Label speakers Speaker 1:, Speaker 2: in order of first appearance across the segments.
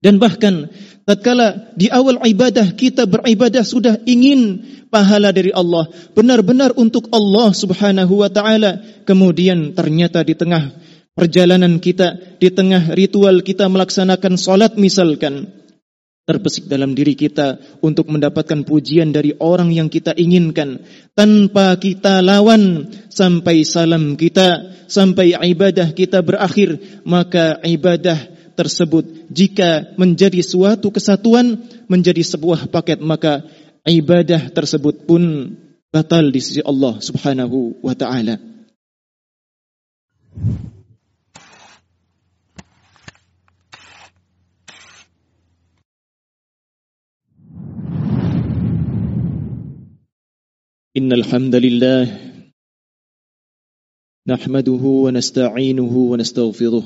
Speaker 1: Dan bahkan tatkala di awal ibadah kita beribadah sudah ingin pahala dari Allah, benar-benar untuk Allah Subhanahu wa taala. Kemudian ternyata di tengah perjalanan kita, di tengah ritual kita melaksanakan salat misalkan, terbesik dalam diri kita untuk mendapatkan pujian dari orang yang kita inginkan tanpa kita lawan sampai salam kita sampai ibadah kita berakhir maka ibadah tersebut jika menjadi suatu kesatuan menjadi sebuah paket maka ibadah tersebut pun batal di sisi Allah Subhanahu wa taala. إن الحمد لله نحمده ونستعينه ونستغفره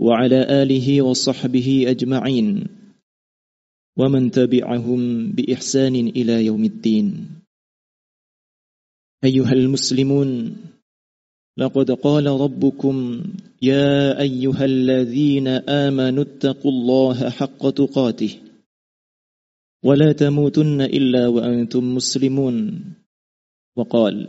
Speaker 1: وعلى آله وصحبه أجمعين ومن تبعهم بإحسان إلى يوم الدين. أيها المسلمون لقد قال ربكم يا أيها الذين آمنوا اتقوا الله حق تقاته ولا تموتن إلا وأنتم مسلمون. وقال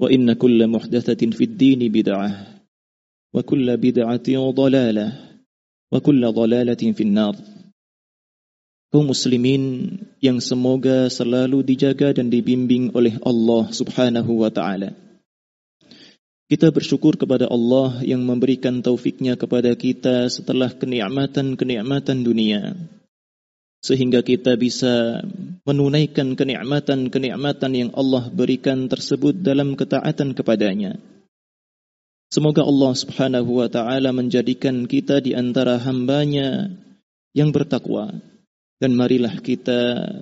Speaker 1: وإن كل محدثة في الدين بدعة وكل بدعة ضلالة وكل ضلالة في النار kaum muslimin yang semoga selalu dijaga dan dibimbing oleh Allah Subhanahu wa taala. Kita bersyukur kepada Allah yang memberikan taufiknya kepada kita setelah kenikmatan-kenikmatan dunia sehingga kita bisa menunaikan kenikmatan-kenikmatan yang Allah berikan tersebut dalam ketaatan kepadanya. Semoga Allah Subhanahu wa taala menjadikan kita di antara hambanya yang bertakwa dan marilah kita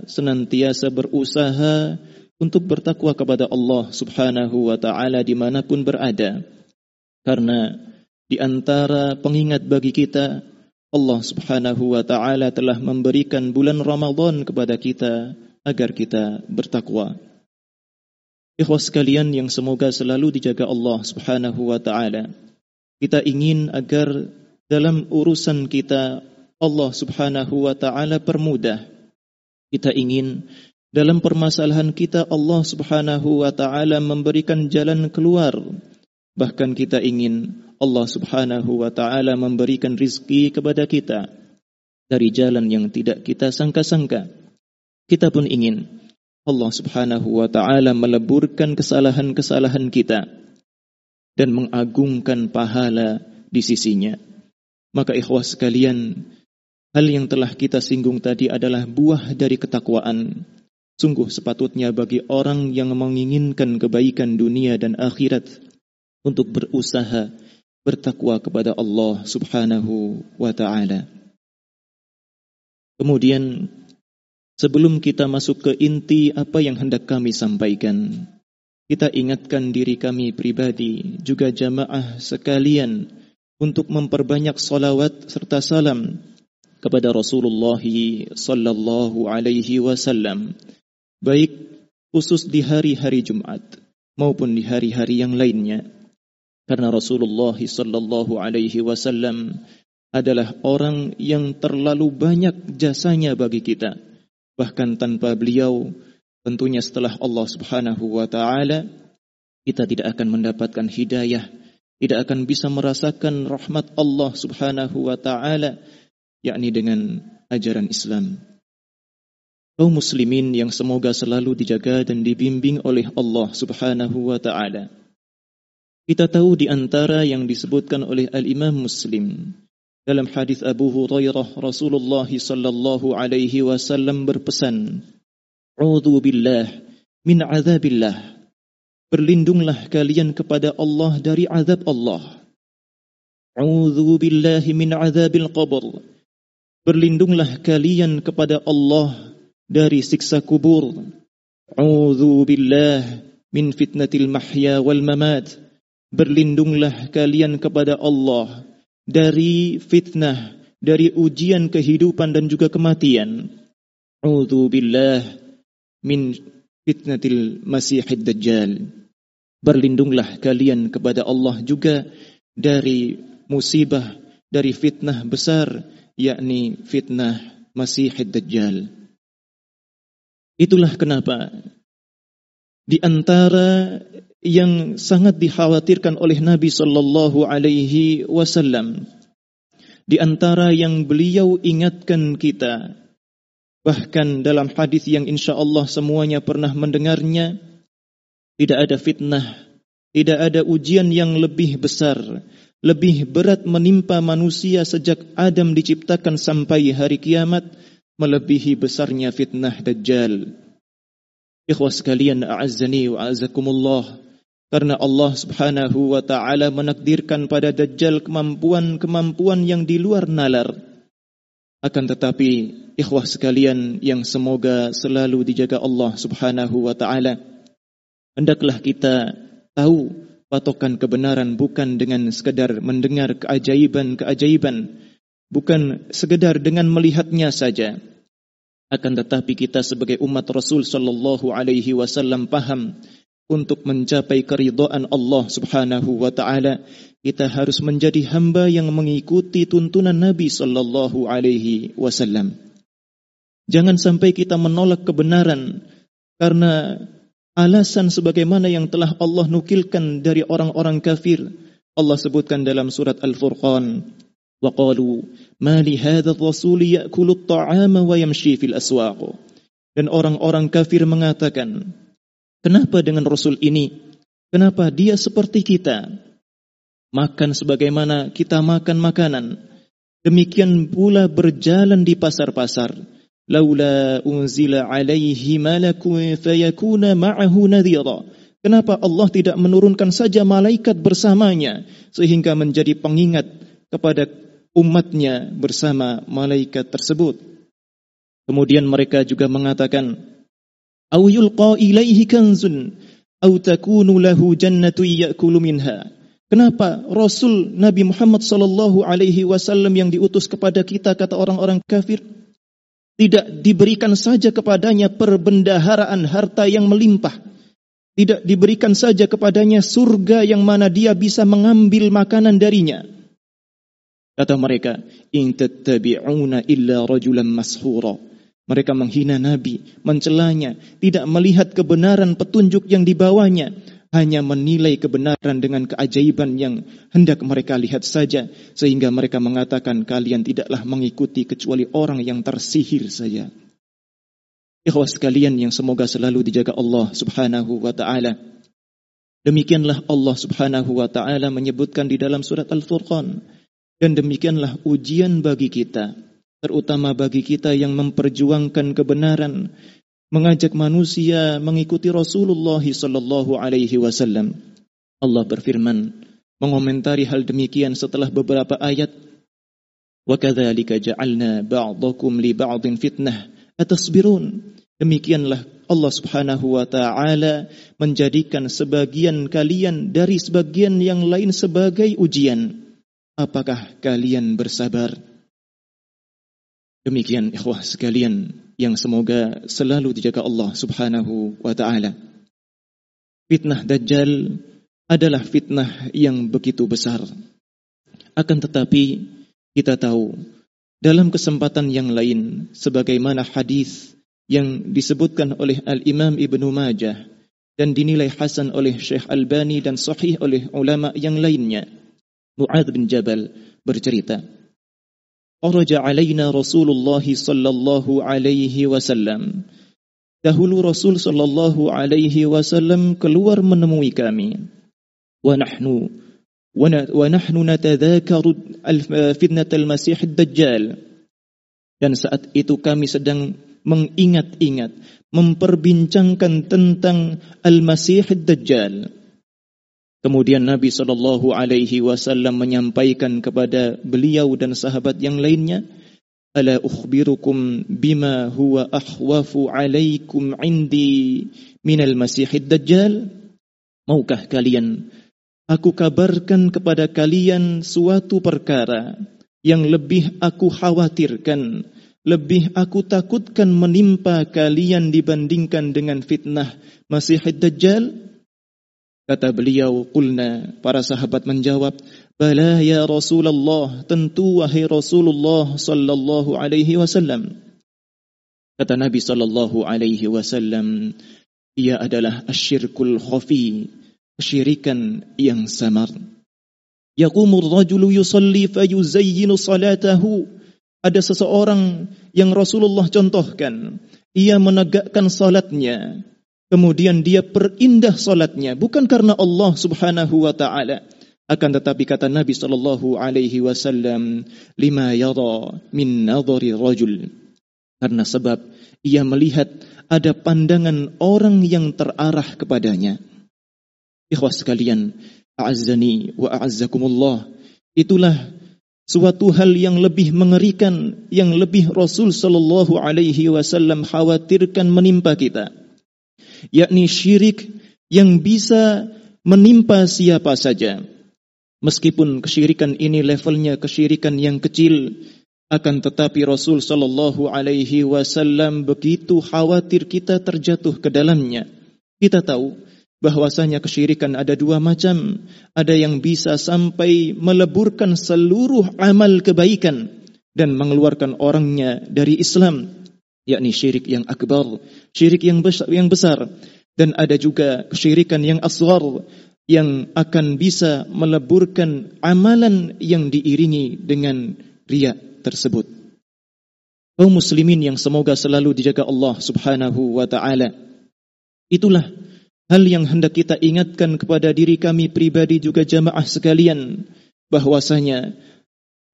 Speaker 1: senantiasa berusaha untuk bertakwa kepada Allah Subhanahu wa taala di mana pun berada. Karena di antara pengingat bagi kita Allah Subhanahu wa taala telah memberikan bulan Ramadan kepada kita agar kita bertakwa. Ikhwas sekalian yang semoga selalu dijaga Allah Subhanahu wa taala. Kita ingin agar dalam urusan kita Allah Subhanahu wa taala permudah. Kita ingin dalam permasalahan kita Allah Subhanahu wa taala memberikan jalan keluar. Bahkan kita ingin Allah Subhanahu wa taala memberikan rizki kepada kita dari jalan yang tidak kita sangka-sangka. Kita pun ingin Allah Subhanahu wa taala meleburkan kesalahan-kesalahan kita dan mengagungkan pahala di sisinya. Maka ikhwas sekalian, hal yang telah kita singgung tadi adalah buah dari ketakwaan. Sungguh sepatutnya bagi orang yang menginginkan kebaikan dunia dan akhirat untuk berusaha bertakwa kepada Allah Subhanahu wa taala. Kemudian sebelum kita masuk ke inti apa yang hendak kami sampaikan, kita ingatkan diri kami pribadi juga jamaah sekalian untuk memperbanyak salawat serta salam kepada Rasulullah sallallahu alaihi wasallam baik khusus di hari-hari Jumat maupun di hari-hari yang lainnya. Karena Rasulullah sallallahu alaihi wasallam adalah orang yang terlalu banyak jasanya bagi kita. Bahkan tanpa beliau, tentunya setelah Allah Subhanahu wa taala, kita tidak akan mendapatkan hidayah, tidak akan bisa merasakan rahmat Allah Subhanahu wa taala yakni dengan ajaran Islam. Kaum muslimin yang semoga selalu dijaga dan dibimbing oleh Allah Subhanahu wa taala. Kita tahu di antara yang disebutkan oleh Al-Imam Muslim dalam hadis Abu Hurairah Rasulullah sallallahu alaihi wasallam berpesan, "A'udzu billah min azabillah." Berlindunglah kalian kepada Allah dari azab Allah. A'udzu billahi min azabil qabr. Berlindunglah kalian kepada Allah dari siksa kubur. A'udzu billah min fitnatil mahya wal mamat. Berlindunglah kalian kepada Allah dari fitnah, dari ujian kehidupan dan juga kematian. A'udzu billah min fitnatil masihid dajjal. Berlindunglah kalian kepada Allah juga dari musibah, dari fitnah besar, yakni fitnah masihid dajjal. Itulah kenapa di antara yang sangat dikhawatirkan oleh Nabi sallallahu alaihi wasallam di antara yang beliau ingatkan kita bahkan dalam hadis yang insyaallah semuanya pernah mendengarnya tidak ada fitnah tidak ada ujian yang lebih besar lebih berat menimpa manusia sejak Adam diciptakan sampai hari kiamat melebihi besarnya fitnah Dajjal. Ikhwas sekalian, a'azzani wa a'azzakumullah. Karena Allah subhanahu wa ta'ala menakdirkan pada Dajjal kemampuan-kemampuan yang di luar nalar. Akan tetapi, ikhwah sekalian yang semoga selalu dijaga Allah subhanahu wa ta'ala. Hendaklah kita tahu patokan kebenaran bukan dengan sekadar mendengar keajaiban-keajaiban, bukan sekedar dengan melihatnya saja. Akan tetapi kita sebagai umat Rasul sallallahu alaihi wasallam paham untuk mencapai keridhaan Allah Subhanahu wa taala kita harus menjadi hamba yang mengikuti tuntunan Nabi sallallahu alaihi wasallam. Jangan sampai kita menolak kebenaran karena alasan sebagaimana yang telah Allah nukilkan dari orang-orang kafir. Allah sebutkan dalam surat Al-Furqan وقالوا ما لهذا الرسول يأكل الطعام ويمشي في الأسواق dan orang-orang kafir mengatakan kenapa dengan rasul ini? Kenapa dia seperti kita? Makan sebagaimana kita makan makanan. Demikian pula berjalan di pasar-pasar. Laula unzila alaihi malakun fayakuna ma'ahu nadhira. Kenapa Allah tidak menurunkan saja malaikat bersamanya sehingga menjadi pengingat kepada umatnya bersama malaikat tersebut. Kemudian mereka juga mengatakan, "Aw yulqa ilaihi kanzun aw takunu lahu jannatu ya'kulu minha." Kenapa Rasul Nabi Muhammad sallallahu alaihi wasallam yang diutus kepada kita kata orang-orang kafir tidak diberikan saja kepadanya perbendaharaan harta yang melimpah. Tidak diberikan saja kepadanya surga yang mana dia bisa mengambil makanan darinya Kata mereka, "In tattabi'una illa rajulan mashura." Mereka menghina Nabi, mencelanya, tidak melihat kebenaran petunjuk yang dibawanya, hanya menilai kebenaran dengan keajaiban yang hendak mereka lihat saja, sehingga mereka mengatakan kalian tidaklah mengikuti kecuali orang yang tersihir saja. Ikhwas sekalian yang semoga selalu dijaga Allah subhanahu wa ta'ala. Demikianlah Allah subhanahu wa ta'ala menyebutkan di dalam surat Al-Furqan. Dan demikianlah ujian bagi kita, terutama bagi kita yang memperjuangkan kebenaran, mengajak manusia mengikuti Rasulullah sallallahu alaihi wasallam. Allah berfirman mengomentari hal demikian setelah beberapa ayat ja'alna ba'dakum li ba'din fitnah atasbirun Demikianlah Allah Subhanahu wa taala menjadikan sebagian kalian dari sebagian yang lain sebagai ujian. Apakah kalian bersabar? Demikian ikhwah sekalian yang semoga selalu dijaga Allah Subhanahu wa taala. Fitnah Dajjal adalah fitnah yang begitu besar. Akan tetapi kita tahu dalam kesempatan yang lain sebagaimana hadis yang disebutkan oleh Al-Imam Ibnu Majah dan dinilai hasan oleh Syekh Albani dan sahih oleh ulama yang lainnya. Mu'adz bin Jabal bercerita, "Kharaja alaina Rasulullah sallallahu alaihi wasallam." Dahulu Rasul sallallahu alaihi wasallam keluar menemui kami. Wa nahnu wa nahnu natadzakaru fitnat al-Masih ad-Dajjal. Dan saat itu kami sedang mengingat-ingat, memperbincangkan tentang Al-Masih ad-Dajjal. Kemudian Nabi sallallahu alaihi wasallam menyampaikan kepada beliau dan sahabat yang lainnya, Ala ukhbirukum bima huwa ahwafu alaikum indi minal masihid dajjal? Maukah kalian aku kabarkan kepada kalian suatu perkara yang lebih aku khawatirkan, lebih aku takutkan menimpa kalian dibandingkan dengan fitnah Masihid Dajjal? Kata beliau, kulna, para sahabat menjawab, Bala ya Rasulullah, tentu wahai Rasulullah sallallahu alaihi wasallam. Kata Nabi sallallahu alaihi wasallam, ia adalah asyirkul khafi, kesyirikan yang samar. Yaqumur rajulu yusalli fayuzayyinu salatahu. Ada seseorang yang Rasulullah contohkan, ia menegakkan salatnya, kemudian dia perindah salatnya bukan karena Allah Subhanahu wa taala, akan tetapi kata Nabi sallallahu alaihi wasallam, lima yara min nadhari rajul. Karena sebab ia melihat ada pandangan orang yang terarah kepadanya. Ikhwas sekalian, a'azzani wa a'azzakumullah. Itulah suatu hal yang lebih mengerikan yang lebih Rasul sallallahu alaihi wasallam khawatirkan menimpa kita. Yakni syirik yang bisa menimpa siapa saja. Meskipun kesyirikan ini levelnya kesyirikan yang kecil, akan tetapi Rasul Shallallahu Alaihi Wasallam begitu khawatir kita terjatuh ke dalamnya. Kita tahu bahwasanya kesyirikan ada dua macam, ada yang bisa sampai meleburkan seluruh amal kebaikan dan mengeluarkan orangnya dari Islam, yakni syirik yang akbar, syirik yang besar, yang besar. Dan ada juga kesyirikan yang asghar, yang akan bisa meleburkan amalan yang diiringi dengan riak tersebut. Kaum muslimin yang semoga selalu dijaga Allah Subhanahu wa taala. Itulah hal yang hendak kita ingatkan kepada diri kami pribadi juga jamaah sekalian bahwasanya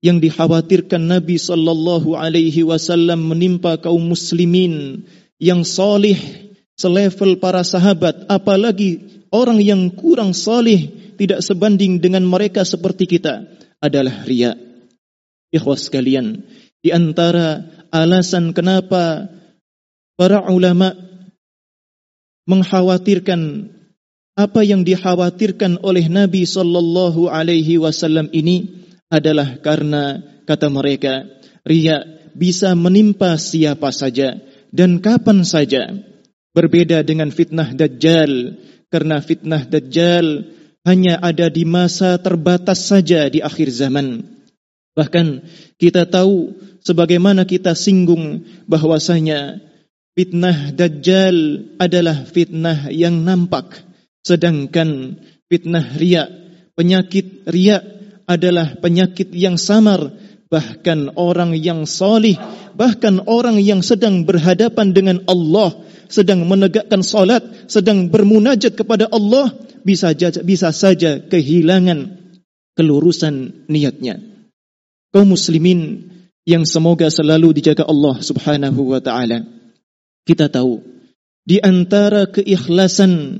Speaker 1: yang dikhawatirkan Nabi sallallahu alaihi wasallam menimpa kaum muslimin yang salih selevel para sahabat apalagi orang yang kurang salih tidak sebanding dengan mereka seperti kita adalah ria. Ikhwas sekalian, di antara alasan kenapa para ulama mengkhawatirkan apa yang dikhawatirkan oleh Nabi sallallahu alaihi wasallam ini adalah karena kata mereka ria bisa menimpa siapa saja dan kapan saja berbeda dengan fitnah dajjal karena fitnah Dajjal hanya ada di masa terbatas saja di akhir zaman. Bahkan kita tahu sebagaimana kita singgung bahwasanya fitnah Dajjal adalah fitnah yang nampak. Sedangkan fitnah riak, penyakit riak adalah penyakit yang samar. Bahkan orang yang salih, bahkan orang yang sedang berhadapan dengan Allah sedang menegakkan salat, sedang bermunajat kepada Allah, bisa saja, bisa saja kehilangan kelurusan niatnya. Kaum muslimin yang semoga selalu dijaga Allah Subhanahu wa taala. Kita tahu di antara keikhlasan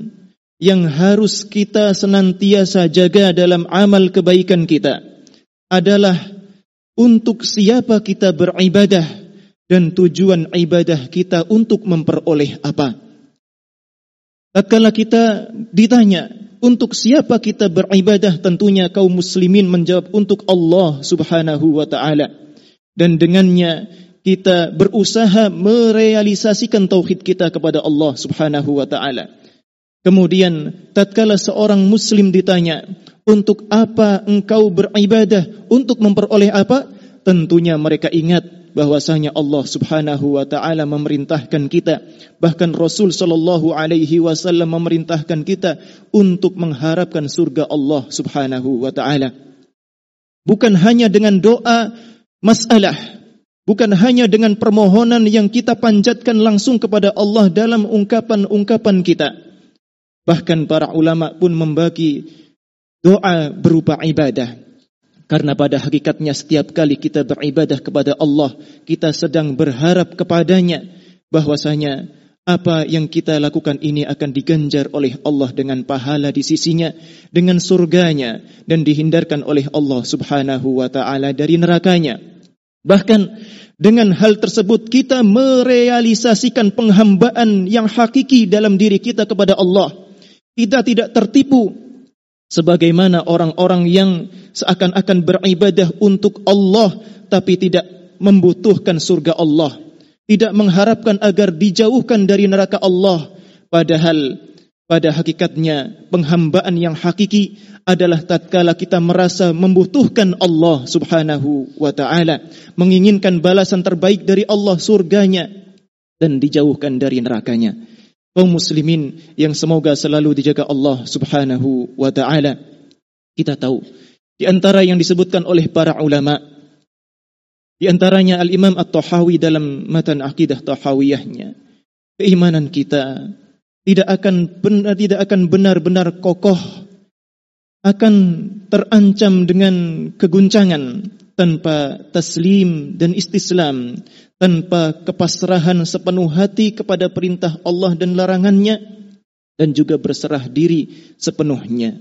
Speaker 1: yang harus kita senantiasa jaga dalam amal kebaikan kita adalah untuk siapa kita beribadah dan tujuan ibadah kita untuk memperoleh apa. Tatkala kita ditanya untuk siapa kita beribadah tentunya kaum muslimin menjawab untuk Allah Subhanahu wa taala dan dengannya kita berusaha merealisasikan tauhid kita kepada Allah Subhanahu wa taala. Kemudian tatkala seorang muslim ditanya, "Untuk apa engkau beribadah? Untuk memperoleh apa?" Tentunya mereka ingat bahwasanya Allah Subhanahu wa taala memerintahkan kita bahkan Rasul sallallahu alaihi wasallam memerintahkan kita untuk mengharapkan surga Allah Subhanahu wa taala. Bukan hanya dengan doa masalah Bukan hanya dengan permohonan yang kita panjatkan langsung kepada Allah dalam ungkapan-ungkapan kita. Bahkan para ulama pun membagi doa berupa ibadah. Karena pada hakikatnya setiap kali kita beribadah kepada Allah, kita sedang berharap kepadanya bahwasanya apa yang kita lakukan ini akan diganjar oleh Allah dengan pahala di sisinya, dengan surganya, dan dihindarkan oleh Allah subhanahu wa ta'ala dari nerakanya. Bahkan dengan hal tersebut kita merealisasikan penghambaan yang hakiki dalam diri kita kepada Allah. Kita tidak tertipu sebagaimana orang-orang yang seakan-akan beribadah untuk Allah tapi tidak membutuhkan surga Allah, tidak mengharapkan agar dijauhkan dari neraka Allah, padahal pada hakikatnya penghambaan yang hakiki adalah tatkala kita merasa membutuhkan Allah Subhanahu wa taala, menginginkan balasan terbaik dari Allah surganya dan dijauhkan dari nerakanya. Kaum muslimin yang semoga selalu dijaga Allah Subhanahu wa taala. Kita tahu di antara yang disebutkan oleh para ulama di antaranya Al-Imam At-Tahawi dalam matan akidah Tahawiyahnya keimanan kita tidak akan benar tidak akan benar-benar kokoh akan terancam dengan keguncangan tanpa taslim dan istislam, tanpa kepasrahan sepenuh hati kepada perintah Allah dan larangannya, dan juga berserah diri sepenuhnya.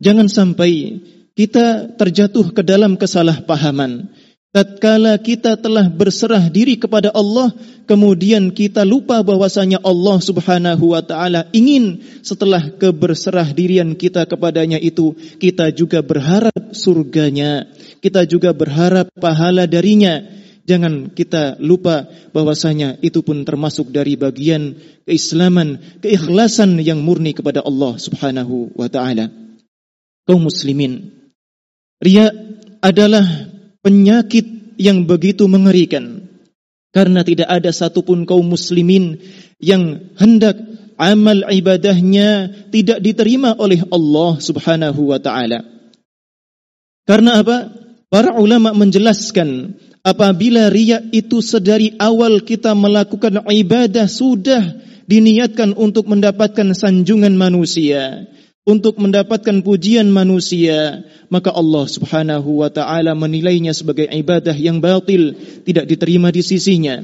Speaker 1: Jangan sampai kita terjatuh ke dalam kesalahpahaman tatkala kita telah berserah diri kepada Allah kemudian kita lupa bahwasanya Allah Subhanahu wa taala ingin setelah keberserah dirian kita kepadanya itu kita juga berharap surganya kita juga berharap pahala darinya jangan kita lupa bahwasanya itu pun termasuk dari bagian keislaman keikhlasan yang murni kepada Allah Subhanahu wa taala kaum muslimin riya adalah penyakit yang begitu mengerikan. Karena tidak ada satupun kaum muslimin yang hendak amal ibadahnya tidak diterima oleh Allah subhanahu wa ta'ala. Karena apa? Para ulama menjelaskan apabila riya itu sedari awal kita melakukan ibadah sudah diniatkan untuk mendapatkan sanjungan manusia untuk mendapatkan pujian manusia, maka Allah Subhanahu wa taala menilainya sebagai ibadah yang batil, tidak diterima di sisinya.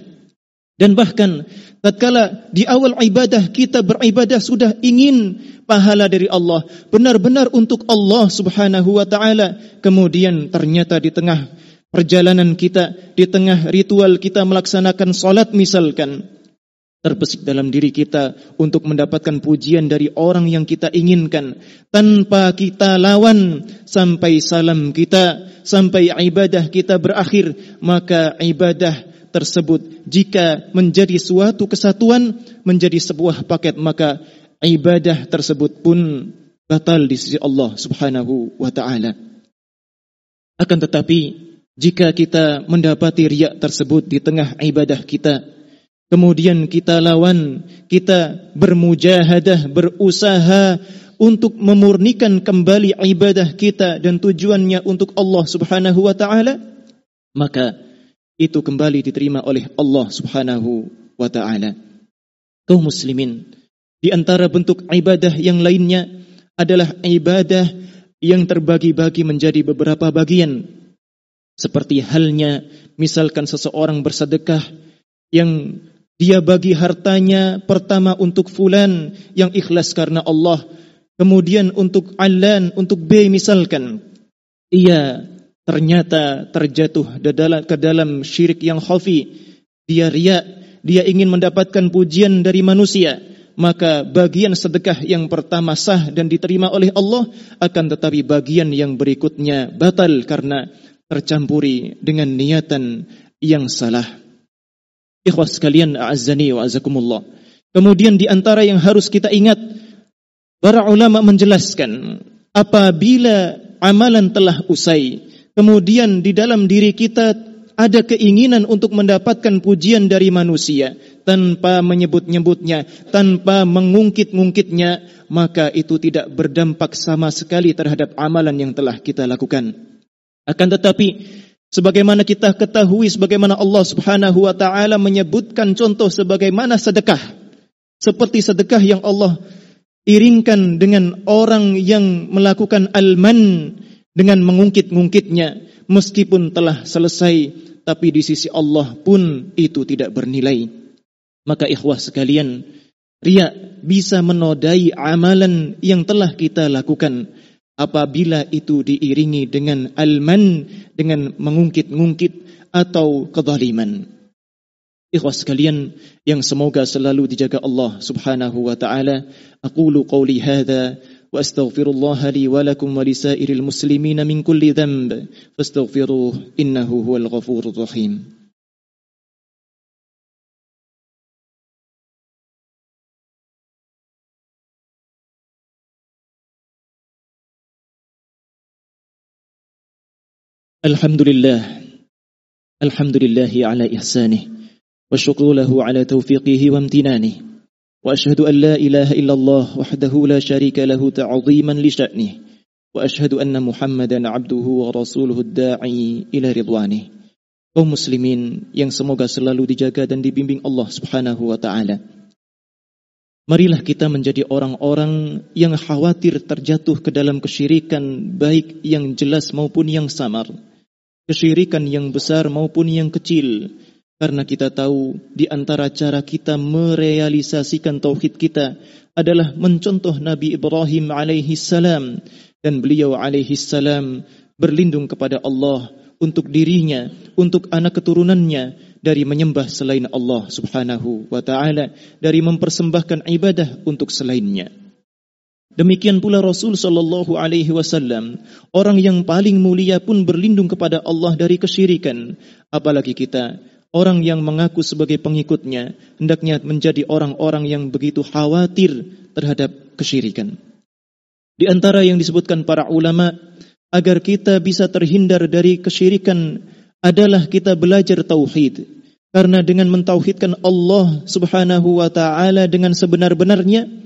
Speaker 1: Dan bahkan tatkala di awal ibadah kita beribadah sudah ingin pahala dari Allah, benar-benar untuk Allah Subhanahu wa taala, kemudian ternyata di tengah perjalanan kita, di tengah ritual kita melaksanakan salat misalkan, terbesit dalam diri kita untuk mendapatkan pujian dari orang yang kita inginkan tanpa kita lawan sampai salam kita sampai ibadah kita berakhir maka ibadah tersebut jika menjadi suatu kesatuan menjadi sebuah paket maka ibadah tersebut pun batal di sisi Allah Subhanahu wa taala. Akan tetapi jika kita mendapati riak tersebut di tengah ibadah kita Kemudian kita lawan, kita bermujahadah, berusaha untuk memurnikan kembali ibadah kita dan tujuannya untuk Allah Subhanahu wa taala, maka itu kembali diterima oleh Allah Subhanahu wa taala. Kaum muslimin, di antara bentuk ibadah yang lainnya adalah ibadah yang terbagi-bagi menjadi beberapa bagian. Seperti halnya misalkan seseorang bersedekah yang dia bagi hartanya pertama untuk fulan yang ikhlas karena Allah. Kemudian untuk alan, untuk B misalkan. Ia ternyata terjatuh ke dalam syirik yang khafi. Dia riak, dia ingin mendapatkan pujian dari manusia. Maka bagian sedekah yang pertama sah dan diterima oleh Allah akan tetapi bagian yang berikutnya batal karena tercampuri dengan niatan yang salah. Ikhwas sekalian, a'azzani wa azakumullah. Kemudian di antara yang harus kita ingat, para ulama menjelaskan, apabila amalan telah usai, kemudian di dalam diri kita ada keinginan untuk mendapatkan pujian dari manusia, tanpa menyebut-nyebutnya, tanpa mengungkit-ngungkitnya, maka itu tidak berdampak sama sekali terhadap amalan yang telah kita lakukan. Akan tetapi, sebagaimana kita ketahui, sebagaimana Allah Subhanahu wa Ta'ala menyebutkan contoh sebagaimana sedekah, seperti sedekah yang Allah iringkan dengan orang yang melakukan alman dengan mengungkit-ngungkitnya, meskipun telah selesai, tapi di sisi Allah pun itu tidak bernilai. Maka ikhwah sekalian, ria bisa menodai amalan yang telah kita lakukan apabila itu diiringi dengan alman, dengan mengungkit-ngungkit atau kezaliman. Ikhwah sekalian yang semoga selalu dijaga Allah Subhanahu wa taala, aqulu qawli hadza wa astaghfirullah li wa lakum wa lisairil min kulli dhanb fastaghfiruhu innahu huwal ghafurur rahim. الحمد لله الحمد لله على إحسانه والشكر له على توفيقه وامتنانه وأشهد أن لا إله إلا الله وحده لا شريك له تعظيما لشأنه وأشهد أن محمدا عبده ورسوله الداعي إلى رضوانه kaum muslimin yang semoga selalu dijaga dan dibimbing Allah Subhanahu wa taala. Marilah kita menjadi orang-orang yang khawatir terjatuh ke dalam kesyirikan baik yang jelas maupun yang samar kesyirikan yang besar maupun yang kecil. Karena kita tahu di antara cara kita merealisasikan tauhid kita adalah mencontoh Nabi Ibrahim alaihi salam dan beliau alaihi salam berlindung kepada Allah untuk dirinya, untuk anak keturunannya dari menyembah selain Allah Subhanahu wa taala, dari mempersembahkan ibadah untuk selainnya. Demikian pula Rasul sallallahu alaihi wasallam, orang yang paling mulia pun berlindung kepada Allah dari kesyirikan. Apalagi kita, orang yang mengaku sebagai pengikutnya, hendaknya menjadi orang-orang yang begitu khawatir terhadap kesyirikan. Di antara yang disebutkan para ulama agar kita bisa terhindar dari kesyirikan adalah kita belajar tauhid. Karena dengan mentauhidkan Allah Subhanahu wa taala dengan sebenar-benarnya,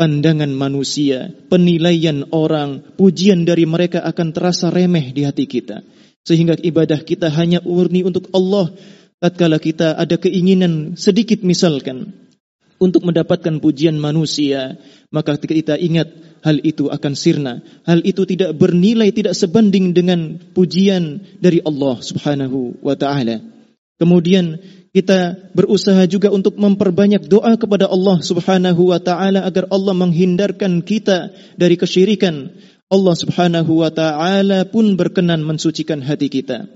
Speaker 1: pandangan manusia, penilaian orang, pujian dari mereka akan terasa remeh di hati kita. Sehingga ibadah kita hanya murni untuk Allah. Tatkala kita ada keinginan sedikit misalkan untuk mendapatkan pujian manusia, maka kita ingat hal itu akan sirna. Hal itu tidak bernilai, tidak sebanding dengan pujian dari Allah Subhanahu wa taala. Kemudian kita berusaha juga untuk memperbanyak doa kepada Allah Subhanahu wa taala agar Allah menghindarkan kita dari kesyirikan. Allah Subhanahu wa taala pun berkenan mensucikan hati kita.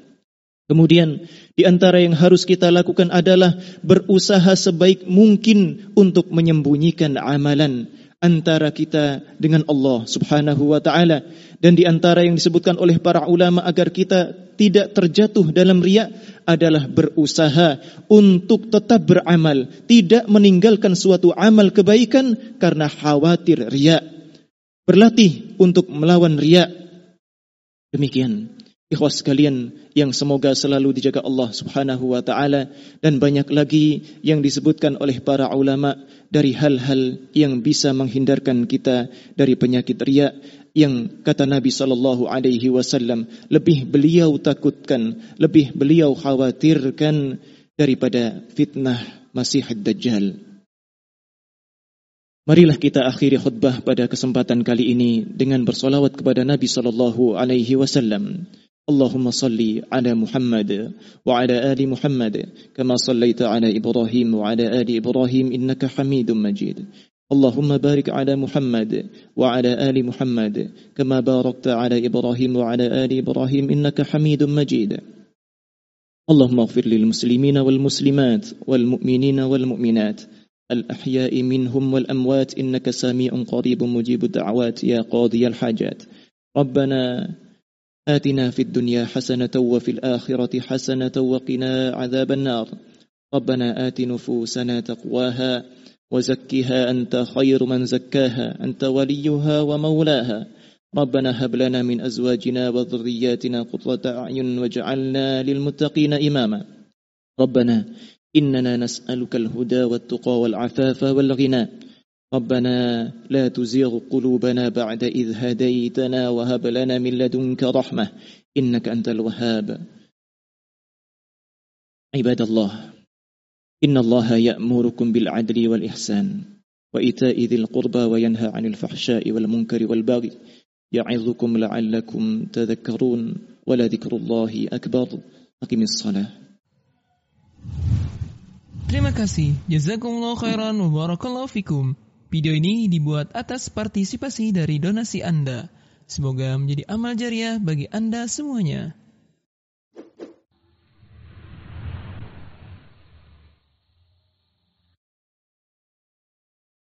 Speaker 1: Kemudian di antara yang harus kita lakukan adalah berusaha sebaik mungkin untuk menyembunyikan amalan antara kita dengan Allah Subhanahu wa taala dan di antara yang disebutkan oleh para ulama agar kita tidak terjatuh dalam riya adalah berusaha untuk tetap beramal, tidak meninggalkan suatu amal kebaikan karena khawatir riya. Berlatih untuk melawan riya. Demikian Ikhwas sekalian yang semoga selalu dijaga Allah Subhanahu wa taala dan banyak lagi yang disebutkan oleh para ulama dari hal-hal yang bisa menghindarkan kita dari penyakit riya yang kata Nabi sallallahu alaihi wasallam lebih beliau takutkan, lebih beliau khawatirkan daripada fitnah Masih Dajjal. Marilah kita akhiri khutbah pada kesempatan kali ini dengan bersolawat kepada Nabi sallallahu alaihi wasallam. اللهم صل على محمد وعلى آل محمد كما صليت على إبراهيم وعلى آل إبراهيم إنك حميد مجيد. اللهم بارك على محمد وعلى آل محمد كما باركت على إبراهيم وعلى آل إبراهيم إنك حميد مجيد. اللهم اغفر للمسلمين والمسلمات والمؤمنين والمؤمنات. الأحياء منهم والأموات إنك سميع قريب مجيب الدعوات يا قاضي الحاجات. ربنا آتنا في الدنيا حسنة وفي الآخرة حسنة وقنا عذاب النار. ربنا آت نفوسنا تقواها وزكها أنت خير من زكاها أنت وليها ومولاها. ربنا هب لنا من أزواجنا وذرياتنا قطرة أعين واجعلنا للمتقين إماما. ربنا إننا نسألك الهدى والتقى والعفاف والغنى. ربنا لا تزيغ قلوبنا بعد إذ هديتنا وهب لنا من لدنك رحمة إنك أنت الوهاب عباد الله إن الله يأمركم بالعدل والإحسان وإيتاء ذي القربى وينهى عن الفحشاء والمنكر والبغي يعظكم لعلكم تذكرون ولذكر الله أكبر أقم الصلاة
Speaker 2: Terima kasih. Jazakumullah khairan wa barakallahu fikum. Video ini dibuat atas partisipasi dari donasi Anda. Semoga menjadi amal jariah bagi Anda semuanya.